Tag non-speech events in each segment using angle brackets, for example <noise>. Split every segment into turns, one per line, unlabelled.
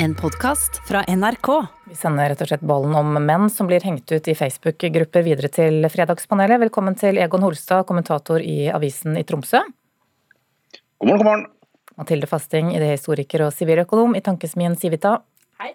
En podkast fra NRK.
Vi sender rett og slett ballen om menn som blir hengt ut i Facebook-grupper videre til Fredagspanelet. Velkommen til Egon Holstad, kommentator i Avisen i Tromsø.
God morgen, god morgen.
Mathilde Fasting, idéhistoriker og siviløkonom i Tankesmien Civita. Hei.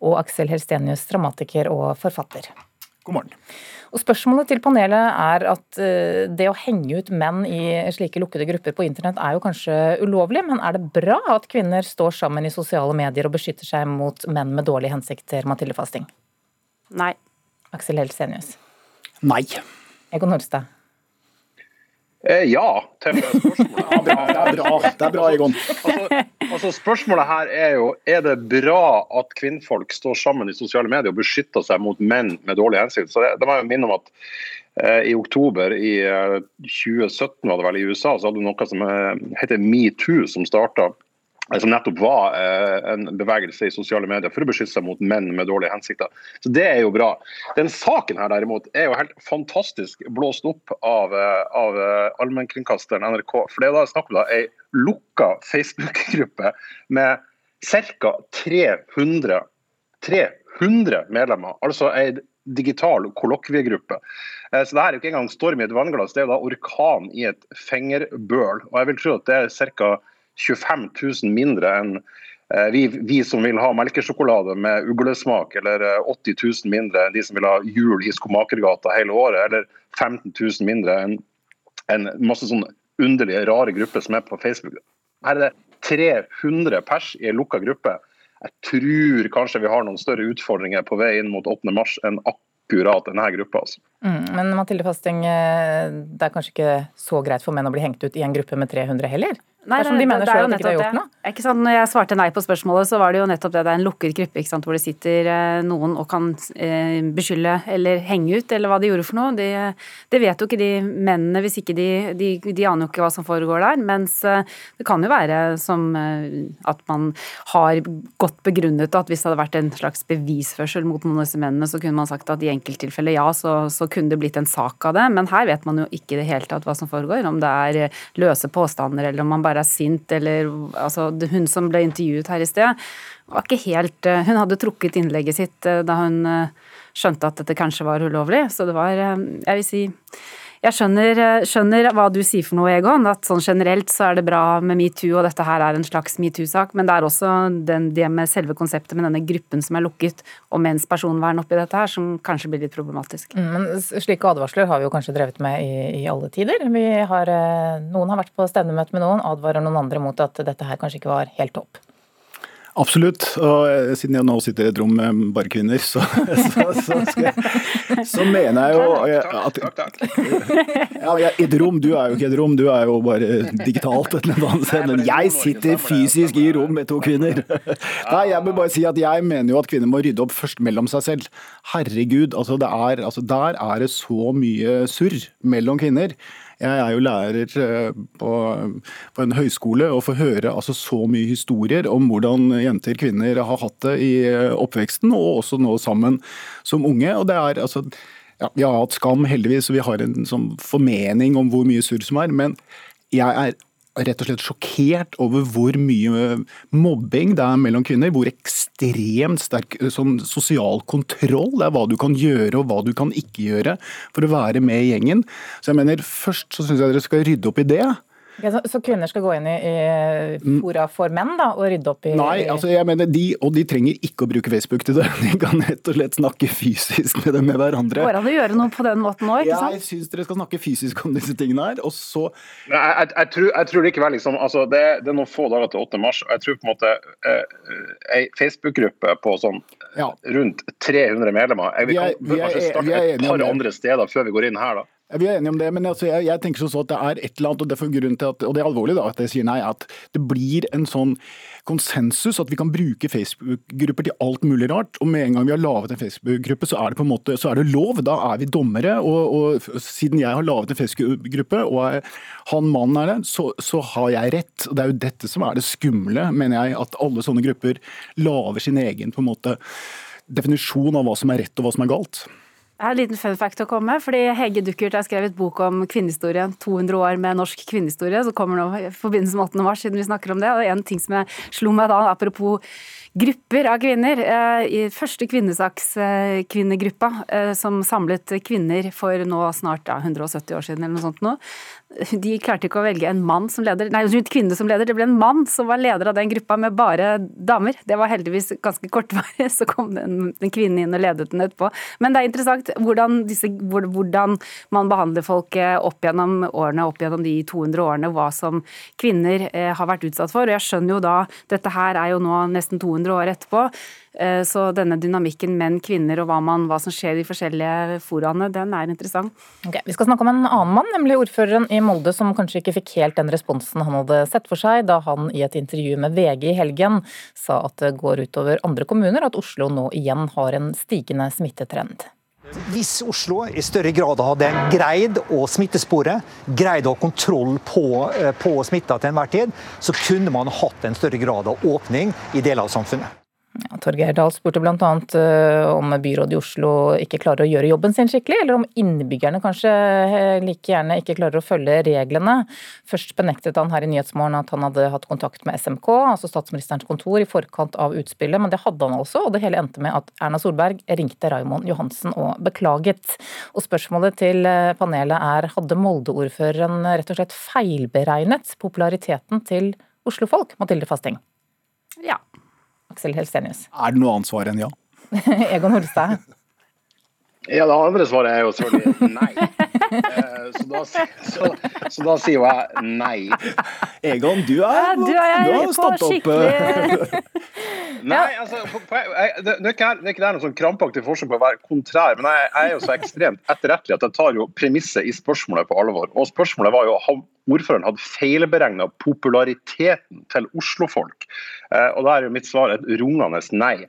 Og Aksel Helstenius, dramatiker og forfatter.
God morgen.
Og Spørsmålet til panelet er at eh, det å henge ut menn i slike lukkede grupper på internett er jo kanskje ulovlig, men er det bra at kvinner står sammen i sosiale medier og beskytter seg mot menn med dårlige hensikter, Mathilde Fasting?
Nei.
Aksel Helsenius.
Nei.
Egon Holstad.
Eh, ja, til spørsmålet.
Ja, bra, det er bra, det er bra Egon.
Altså, altså Spørsmålet her er jo er det bra at kvinnfolk står sammen i sosiale medier og beskytter seg mot menn med dårlig hensikt. Så det, det var jo minne om at eh, i oktober i eh, 2017 var det vel i USA, så hadde du noe som eh, heter metoo, som starta som nettopp var eh, en bevegelse i sosiale medier for å beskytte seg mot menn med dårlige hensikter. Så Det er jo bra. Den saken her derimot er jo helt fantastisk blåst opp av, eh, av eh, allmennkringkasteren NRK. For det er da snakk om ei lukka Facebook-gruppe med ca. 300, 300 medlemmer. Altså ei digital kollokviegruppe. Så det her er jo ikke engang storm i et vannglass, det er jo da orkan i et fingerbøl. Og jeg vil tro at det er ca. 25 000 mindre enn eh, vi, vi, som vil ha melkesjokolade med uglesmak, eller eh, 80 000 mindre enn de som vil ha jul i Skomakergata hele året, eller 15 000 mindre enn en masse sånne underlige, rare grupper som er på Facebook. Her er det 300 pers i en lukka gruppe. Jeg tror kanskje vi har noen større utfordringer på vei inn mot 8. mars enn akkurat denne gruppa. Altså.
Mm, men Mathilde Fasting, eh, det er kanskje ikke så greit for menn å bli hengt ut i en gruppe med 300 heller?
Nei,
Dersom de mener
er jo
at de ikke har gjort noe?
Ikke sant? Når jeg svarte nei på spørsmålet, så var det jo nettopp det. Det er en lukket gruppe ikke sant? hvor det sitter eh, noen og kan eh, beskylde eller henge ut, eller hva de gjorde for noe. Det, det vet jo ikke de mennene hvis ikke de, de De aner jo ikke hva som foregår der. Mens eh, det kan jo være som at man har godt begrunnet at hvis det hadde vært en slags bevisførsel mot noen av disse mennene, så kunne man sagt at i enkelttilfeller ja, så, så kunne det blitt en sak av det. Men her vet man jo ikke i det hele tatt hva som foregår. Om det er løse påstander, eller om man bare er sint, eller altså Hun som ble intervjuet her i sted, var ikke helt eh, Hun hadde trukket innlegget sitt eh, da hun eh, skjønte at dette kanskje var ulovlig. Så det var Jeg vil si jeg skjønner, eh, skjønner hva du sier for noe, Egon. At sånn generelt så er det bra med metoo, og dette her er en slags metoo-sak. Men det er også den, det med selve konseptet med denne gruppen som er lukket, og menns personvern oppi dette her, som kanskje blir litt problematisk.
Mm, Men slike advarsler har vi jo kanskje drevet med i, i alle tider. Har, eh, noen har vært på stevnemøte med noen, advarer noen andre mot at dette her kanskje ikke var helt topp.
Absolutt. Og eh, siden jeg nå sitter i et rom med bare kvinner, så, <laughs> så, så, jeg, så mener jeg jo at <laughs> ja, Et rom, du er jo ikke et rom, du er jo bare digitalt et eller annet sted. Men jeg sitter fysisk i rom med to kvinner. Nei, jeg må bare si at jeg mener jo at kvinner må rydde opp først mellom seg selv. Herregud, altså, det er, altså der er det så mye surr mellom kvinner. Jeg er jo lærer eh, på, på en høyskole og får høre altså så mye historier om hvordan jenter og kvinner har hatt det i eh, oppveksten, og også nå sammen som unge. og det er altså ja, Vi har hatt skam, heldigvis, og vi har en sånn formening om hvor mye surr som er. Men jeg er rett og slett sjokkert over hvor mye mobbing det er mellom kvinner. Hvor ekstremt sterk sånn, sosial kontroll det er hva du kan gjøre og hva du kan ikke gjøre for å være med i gjengen. Så jeg mener, først så syns jeg dere skal rydde opp i det.
Ok, så, så kvinner skal gå inn i, i fora for menn da, og rydde opp i
Nei, altså jeg mener de, og de trenger ikke å bruke Facebook til det. <laughs> De kan rett og slett snakke fysisk med dem med hverandre.
Går an å gjøre noe på den måten òg, ikke
Jeg
sant?
syns dere skal snakke fysisk om disse tingene her, og så
Nei, Jeg, jeg, jeg, tror, jeg tror likevel liksom, altså det, det er noen få dager til 8. mars, og jeg tror på en måte eh, ei Facebook-gruppe på sånn
Ja.
rundt 300 medlemmer jeg, Vi
Vi er-
kan
vi er- vi er
et par andre steder før vi går inn her. da.
Vi er enige om det, men altså, jeg, jeg tenker sånn at det er et eller annet, og det er grunnen til at, og det er alvorlig da, at jeg sier nei, at det blir en sånn konsensus at vi kan bruke Facebook-grupper til alt mulig rart. Og med en gang vi har laget en Facebook-gruppe, så er det på en måte, så er det lov. Da er vi dommere. Og, og siden jeg har laget en Facebook-gruppe, og han mannen er det, så, så har jeg rett. Og det er jo dette som er det skumle, mener jeg, at alle sånne grupper lager sin egen på en måte definisjon av hva som er rett og hva som er galt.
Jeg har en liten fun fact å komme med, fordi Hege Duckert har skrevet bok om kvinnehistorien. 200 år med norsk kvinnehistorie, som kommer nå i forbindelse med 8. mars, siden vi snakker om det. Og en ting som jeg slo meg da, apropos grupper av kvinner. Eh, I første kvinnesakskvinnegruppa, eh, som samlet kvinner for nå snart ja, 170 år siden eller noe sånt nå, de klarte ikke å velge en mann som leder, nei, kvinne som leder, det ble en mann som var leder av den gruppa med bare damer. Det var heldigvis ganske kortvarig, <laughs> så kom det en, en inn og ledet den etterpå. Men det er interessant hvordan, disse, hvordan man behandler folk eh, opp gjennom årene, opp gjennom de 200 årene, hva som kvinner eh, har vært utsatt for. Og jeg skjønner jo da, dette her er jo nå nesten 200 år etterpå, Eh, så denne dynamikken menn-kvinner og hva, man, hva, som skjer i forskjellige foraene, den er interessant.
Okay, vi skal snakke om en annen mann, nemlig ordføreren i Molde, som kanskje ikke fikk helt den responsen han hadde sett for seg da han i et intervju med VG i helgen sa at det går utover andre kommuner at Oslo nå igjen har en stigende smittetrend.
Hvis Oslo i større grad hadde greid å smittespore, greid å ha kontroll på, eh, på smitta til enhver tid, så kunne man hatt en større grad av åpning i deler av samfunnet.
Ja, Torgeir Dahl spurte bl.a. Eh, om byrådet i Oslo ikke klarer å gjøre jobben sin skikkelig, eller om innbyggerne kanskje eh, like gjerne ikke klarer å følge reglene. Først benektet han her i Nyhetsmorgen at han hadde hatt kontakt med SMK, altså statsministerens kontor, i forkant av utspillet, men det hadde han altså, og det hele endte med at Erna Solberg ringte Raymond Johansen og beklaget. Og spørsmålet til eh, panelet er, hadde Molde-ordføreren rett og slett feilberegnet populariteten til Oslo-folk, Mathilde Fasting?
Ja.
Aksel Helstenius?
Er det noe annet svar enn ja? <laughs>
Egon Holstad?
Ja, det andre svaret er jo selvfølgelig nei. <laughs> Eh, så da, så, så da sier jo jeg nei.
Egon, du er ja,
du er, du har stått opp. <laughs>
Nei, altså, det, er ikke, det er ikke noe sånn krampaktig forsøk på å være kontrær, men jeg, jeg er jo så ekstremt etterrettelig at jeg tar jo premisset i spørsmålet på alvor. Og spørsmålet var jo har ordføreren hadde feilberegna populariteten til Oslo-folk. Eh, og da er jo mitt svar et rungende nei.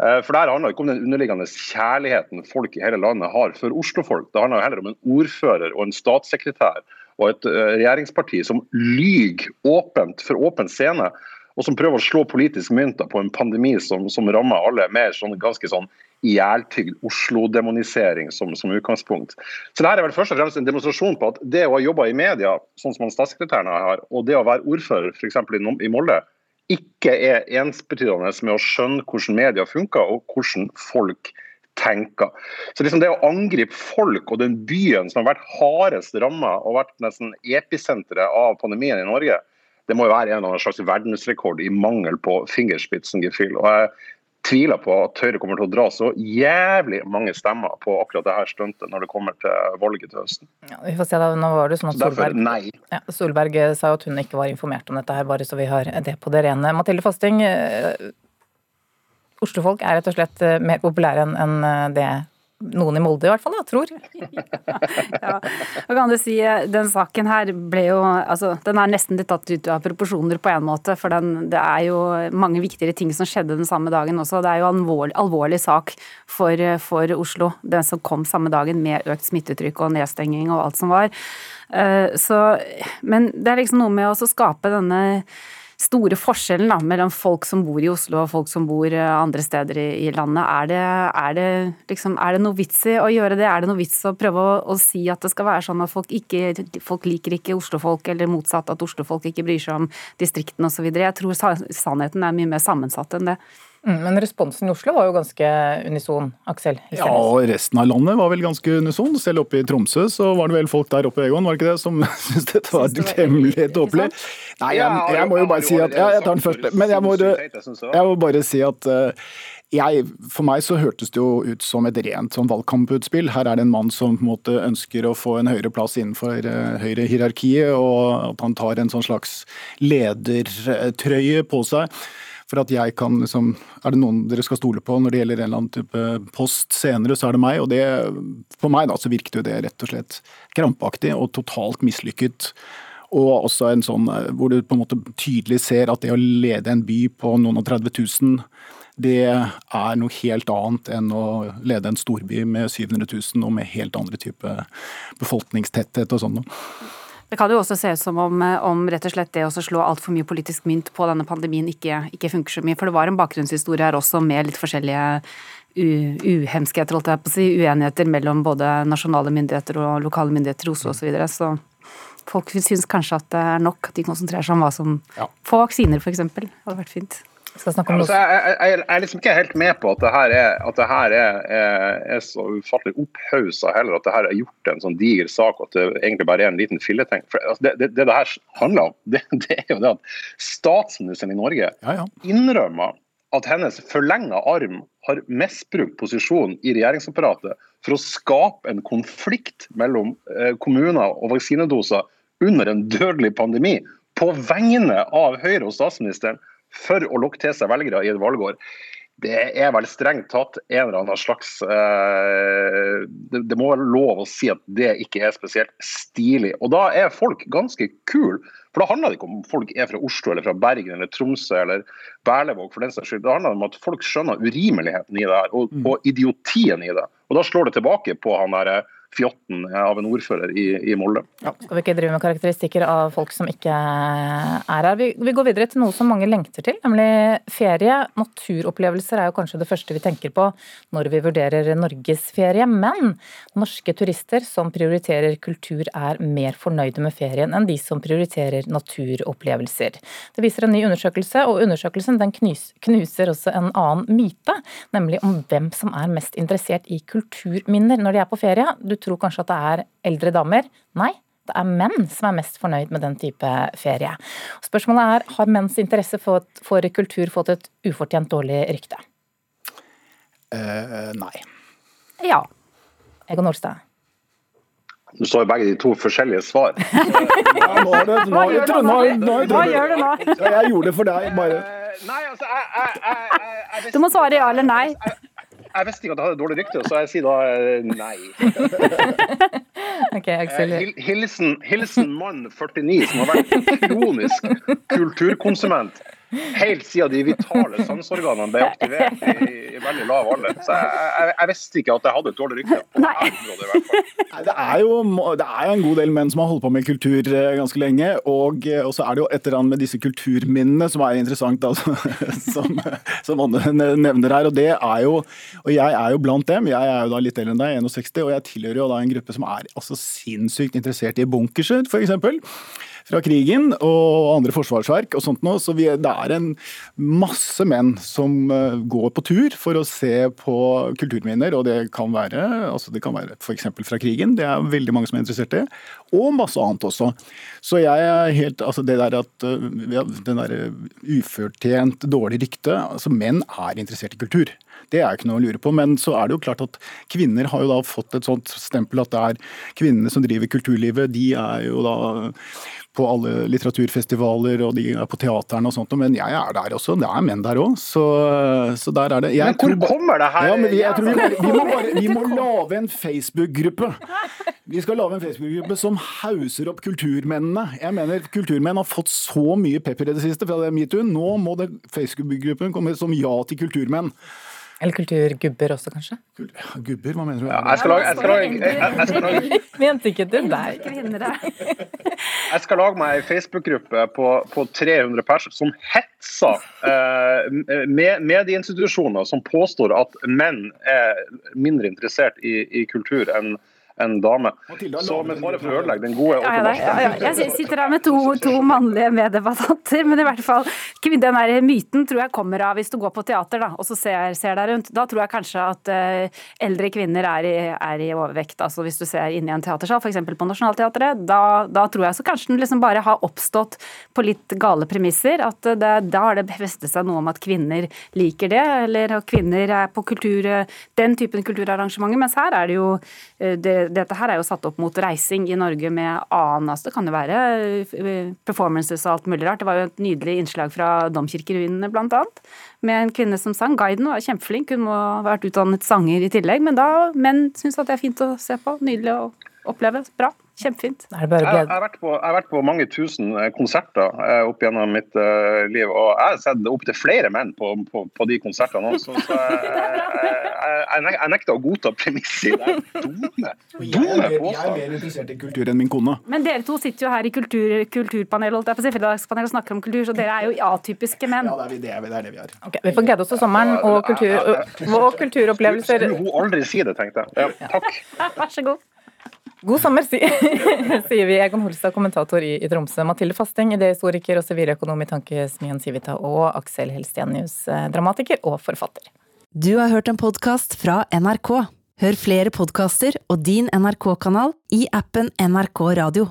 Eh, for det handler ikke om den underliggende kjærligheten folk i hele landet har for Oslo-folk. Det handler heller om en ordfører og en statssekretær og et eh, regjeringsparti som lyver åpent for åpen scene, og som prøver å slå politisk mynter på en pandemi som, som rammer alle mer sånn ganske sånn ihjeltygd Oslo-demonisering som, som, utgangspunkt. Så dette er vel først og fremst en demonstrasjon på at det å ha jobba i media, sånn som statssekretæren har, og det å være ordfører f.eks. i Molde, ikke er ensbetydende med å skjønne hvordan media funker og hvordan folk tenker. Så liksom Det å angripe folk og den byen som har vært hardest ramma og vært nesten episenteret av pandemien i Norge, det må jo være en eller annen slags verdensrekord i mangel på fingerspitzengefühl. Og jeg tviler på at Høyre kommer til å dra så jævlig mange stemmer på akkurat det her stuntet når det kommer til valget til høsten.
Ja, vi får se da, nå var det sånn at
Solberg, nei.
Ja, Solberg eh, sa at hun ikke var informert om dette her, bare så vi har det på det rene. Mathilde Fasting, eh, Oslo-folk er rett og slett eh, mer populære enn det noen i Molde i hvert fall, da, tror. <laughs>
ja, hva kan du si, Den saken her ble jo altså, Den er nesten litt tatt ut av proporsjoner på en måte. For den, det er jo mange viktigere ting som skjedde den samme dagen også. Det er jo en alvorlig, alvorlig sak for, for, Oslo, den som kom samme dagen med økt smittetrykk og nedstenging og alt som var. Eh, så, men det er liksom noe med å skape denne store forskjellen da, mellom folk som bor i Oslo og folk som bor eh, andre steder i, i landet. Er det, er, det, liksom, er det, noe vits i å gjøre det? Er det noe vits å prøve å, å si at det skal være sånn at folk, ikke, folk liker ikke Oslo-folk, eller motsatt, at Oslo-folk ikke bryr seg om distriktene osv.? Jeg tror sannheten er mye mer sammensatt enn det.
Mm, men responsen i Oslo var jo ganske unison, Aksel?
Ja, og resten av landet var vel ganske unison. Selv oppe i Tromsø så var det vel folk der oppe, Egon, var det ikke det, som <laughs> syntes dette var temmelig tåpelig? Nei, jeg, jeg, må jo bare si at Ja, jeg tar den først. Men jeg må, jeg må bare si at uh, jeg, for meg så hørtes det jo ut som et rent sånn valgkamputspill. Her er det en mann som på en måte ønsker å få en høyere plass innenfor uh, Høyre-hierarkiet, og at han tar en sånn slags ledertrøye på seg for at jeg kan liksom Er det noen dere skal stole på når det gjelder en eller annen type post senere, så er det meg. Og det, for meg da, så virket jo det rett og slett krampaktig og totalt mislykket. Og også en sånn eh, hvor du på en måte tydelig ser at det å lede en by på noen og 30 000 det er noe helt annet enn å lede en storby med 700 000 og med helt andre type befolkningstetthet og sånn.
Det kan jo også se ut som om, eh, om rett og slett det å slå altfor mye politisk mynt på denne pandemien ikke, ikke, funker så mye. For det var en bakgrunnshistorie her også med litt forskjellige uhemskheter, holdt jeg på å si, uenigheter mellom både nasjonale myndigheter og lokale myndigheter i Oslo osv. Så, videre. så folk syns kanskje at det er nok at de konsentrerer seg om hva som ja. Få vaksiner, f.eks. hadde vært fint.
Ja, altså, jeg, jeg, jeg, er liksom ikke helt med på at det her er, at det her er, er, er så ufattelig opphausa heller. At det her er gjort en sånn diger sak og at det egentlig bare er en liten filleting. For, altså, det, det, det, det her handler om, det, <laughs> det, er jo det at statsministeren i Norge ja, ja. innrømmer at hennes forlenga arm har misbrukt posisjonen i regjeringsapparatet for å skape en konflikt mellom eh, kommuner og vaksinedoser under en dødelig pandemi, på vegne av Høyre og statsministeren, for å lokke til seg velgere i et valgår. Det er vel strengt tatt en eller annen slags eh, det, det, må være lov å si at det ikke er spesielt stilig. Og da er folk ganske kule. For da handler det ikke om folk er fra Oslo eller fra Bergen eller Tromsø eller Berlevåg for den saks skyld. Det handler om at folk skjønner urimeligheten i det her, og, mm. og idiotien i det. Og da slår det tilbake på han derre fjotten av en ordfører i, i Molde.
Ja, skal vi ikke drive med karakteristikker av folk som ikke er her. Vi, vi, går videre til noe som mange lengter til, nemlig ferie. Naturopplevelser er jo kanskje det første vi tenker på når vi vurderer norgesferie. Men norske turister som prioriterer kultur er mer fornøyde med ferien enn de som prioriterer naturopplevelser. Det viser en ny undersøkelse, og undersøkelsen den knuser også en annen myte, nemlig om hvem som er mest interessert i kulturminner når de er på ferie. Du tror kanskje at det er eldre damer. Nei, det er menn som er mest fornøyd med den type ferie. Spørsmålet er har menns interesse for, for kultur fått et ufortjent dårlig rykte?
Uh, nei.
Ja. Egon Olstad.
Du står begge de to forskjellige svar. <laughs>
ja, nå det, nå det, nå det,
Hva gjør du nå?
Jeg gjorde det for deg, bare.
Nei, altså, jeg, jeg,
jeg, Du må svare ja eller nei.
Jeg visste ikke at jeg hadde dårlig rykte, så jeg sier da eh, nei. <laughs>
ok.
Eh, hilsen, hilsen mann 49 som har vært kronisk kulturkonsument helt siden de vitale <laughs> sanseorganene ble aktivert i, i, veldig lav alder. Så jeg, jeg, jeg, visste ikke at jeg hadde et dårlig rykte. Nei.
Nei, det, er jo, det er jo en god del menn som har holdt på med kultur eh, ganske lenge. Og, eh, og så er det jo et eller annet med disse kulturminnene som er interessant, altså, <laughs> som, som Anne nevner her. Og det er jo, og jeg er jo blant dem. Jeg er jo da litt eldre enn deg, 61, og jeg tilhører jo da en gruppe som er altså sinnssykt interessert i bunkerser, f.eks fra krigen og andre forsvarsverk og sånt noe. Så vi, det er en masse menn som uh, går på tur for å se på kulturminner, og det kan være altså det kan være f.eks. fra krigen, det er veldig mange som er interessert i, og masse annet også. Så jeg er helt Altså det der at uh, den derre ufortjent dårlig rykte Altså menn er interessert i kultur. Det er ikke noe å lure på. Men så er det jo klart at kvinner har jo da fått et sånt stempel at det er kvinnene som driver kulturlivet. De er jo da på alle litteraturfestivaler og de er på teaterne og sånt, men jeg er der også. Det er menn der òg, så, så, der er det.
Jeg men hvor tror, kommer det her?
Ja, vi, vi, må, vi, må bare, vi må <laughs> lage en Facebook-gruppe. Vi skal lage en Facebook-gruppe som hauser opp kulturmennene. Jeg mener Kulturmenn har fått så mye pepper i det siste fra metoo. Nå må Facebook-gruppen komme som ja til kulturmenn.
Eller kulturgubber også, kanskje?
Gubber, hva mener du?
Ja, jeg skal lage, jeg skal lage, jeg skal lage <laughs>
Mente ikke til deg. <laughs>
Jeg skal lage meg ei Facebook-gruppe på, på, 300 personer som hetser eh, med, medieinstitusjoner som påstår at menn er mindre interessert i, i kultur enn en dame. Så med fare for å ødelegge den gode ja, ja,
ja, Jeg sitter her med to, to mannlige meddebattanter, men i hvert fall den der myten tror jeg kommer av hvis du går på teater da, og så ser, ser deg rundt. Da tror jeg kanskje at uh, eldre kvinner er i, er i, overvekt. altså Hvis du ser inn i en teatersal, f.eks. på Nationaltheatret, da, da, tror jeg så kanskje den liksom bare har oppstått på litt gale premisser. at det, Da har det befestet seg noe om at kvinner liker det, eller at kvinner er på kultur, den typen kulturarrangementer. Mens her er det jo eh, det, dette her er jo satt opp mot reising i Norge med annen altså Det kan jo være eh, performances og alt mulig rart. Det var jo et nydelig innslag fra domkirkeruinene bl.a. med en kvinne som sang. Guiden var kjempeflink, hun må ha vært utdannet sanger i tillegg. Men da menn syns at det er fint å se på. Nydelig å oppleve. Bra. Kjempefint.
Er det bare
Jeg, jeg, har vært på, jeg har vært på mange tusen eh, konserter eh, opp gjennom mitt eh, liv, og jeg har sett opptil flere menn på, på, på de konsertene også. Så jeg, jeg, jeg, jeg, nekter å godta premisset i det. Dumme,
Jeg er,
dumme
mer, jeg er mer interessert i kultur enn min kone.
Men dere to sitter jo her i kultur, kulturpanelet jeg på si, fredagspanel og snakker om kultur, så dere er jo atypiske menn.
Ja, det er, vi- det er, vi- det er det vi er.
Okay, vi får glede oss til sommeren og, kultur, og kulturopplevelser.
Skulle hun aldri si det, tenkte jeg. Ja, takk.
Vær så god.
God sommer, <laughs> sier vi. Egon Holstad, kommentator i, Tromsø. Mathilde Fasting, idéhistoriker og siviløkonom i Tankesmien Civita. Og Aksel Helstenius, dramatiker og forfatter.
Du har hørt en podkast fra NRK. Hør flere podkaster og din NRK-kanal i appen NRK Radio.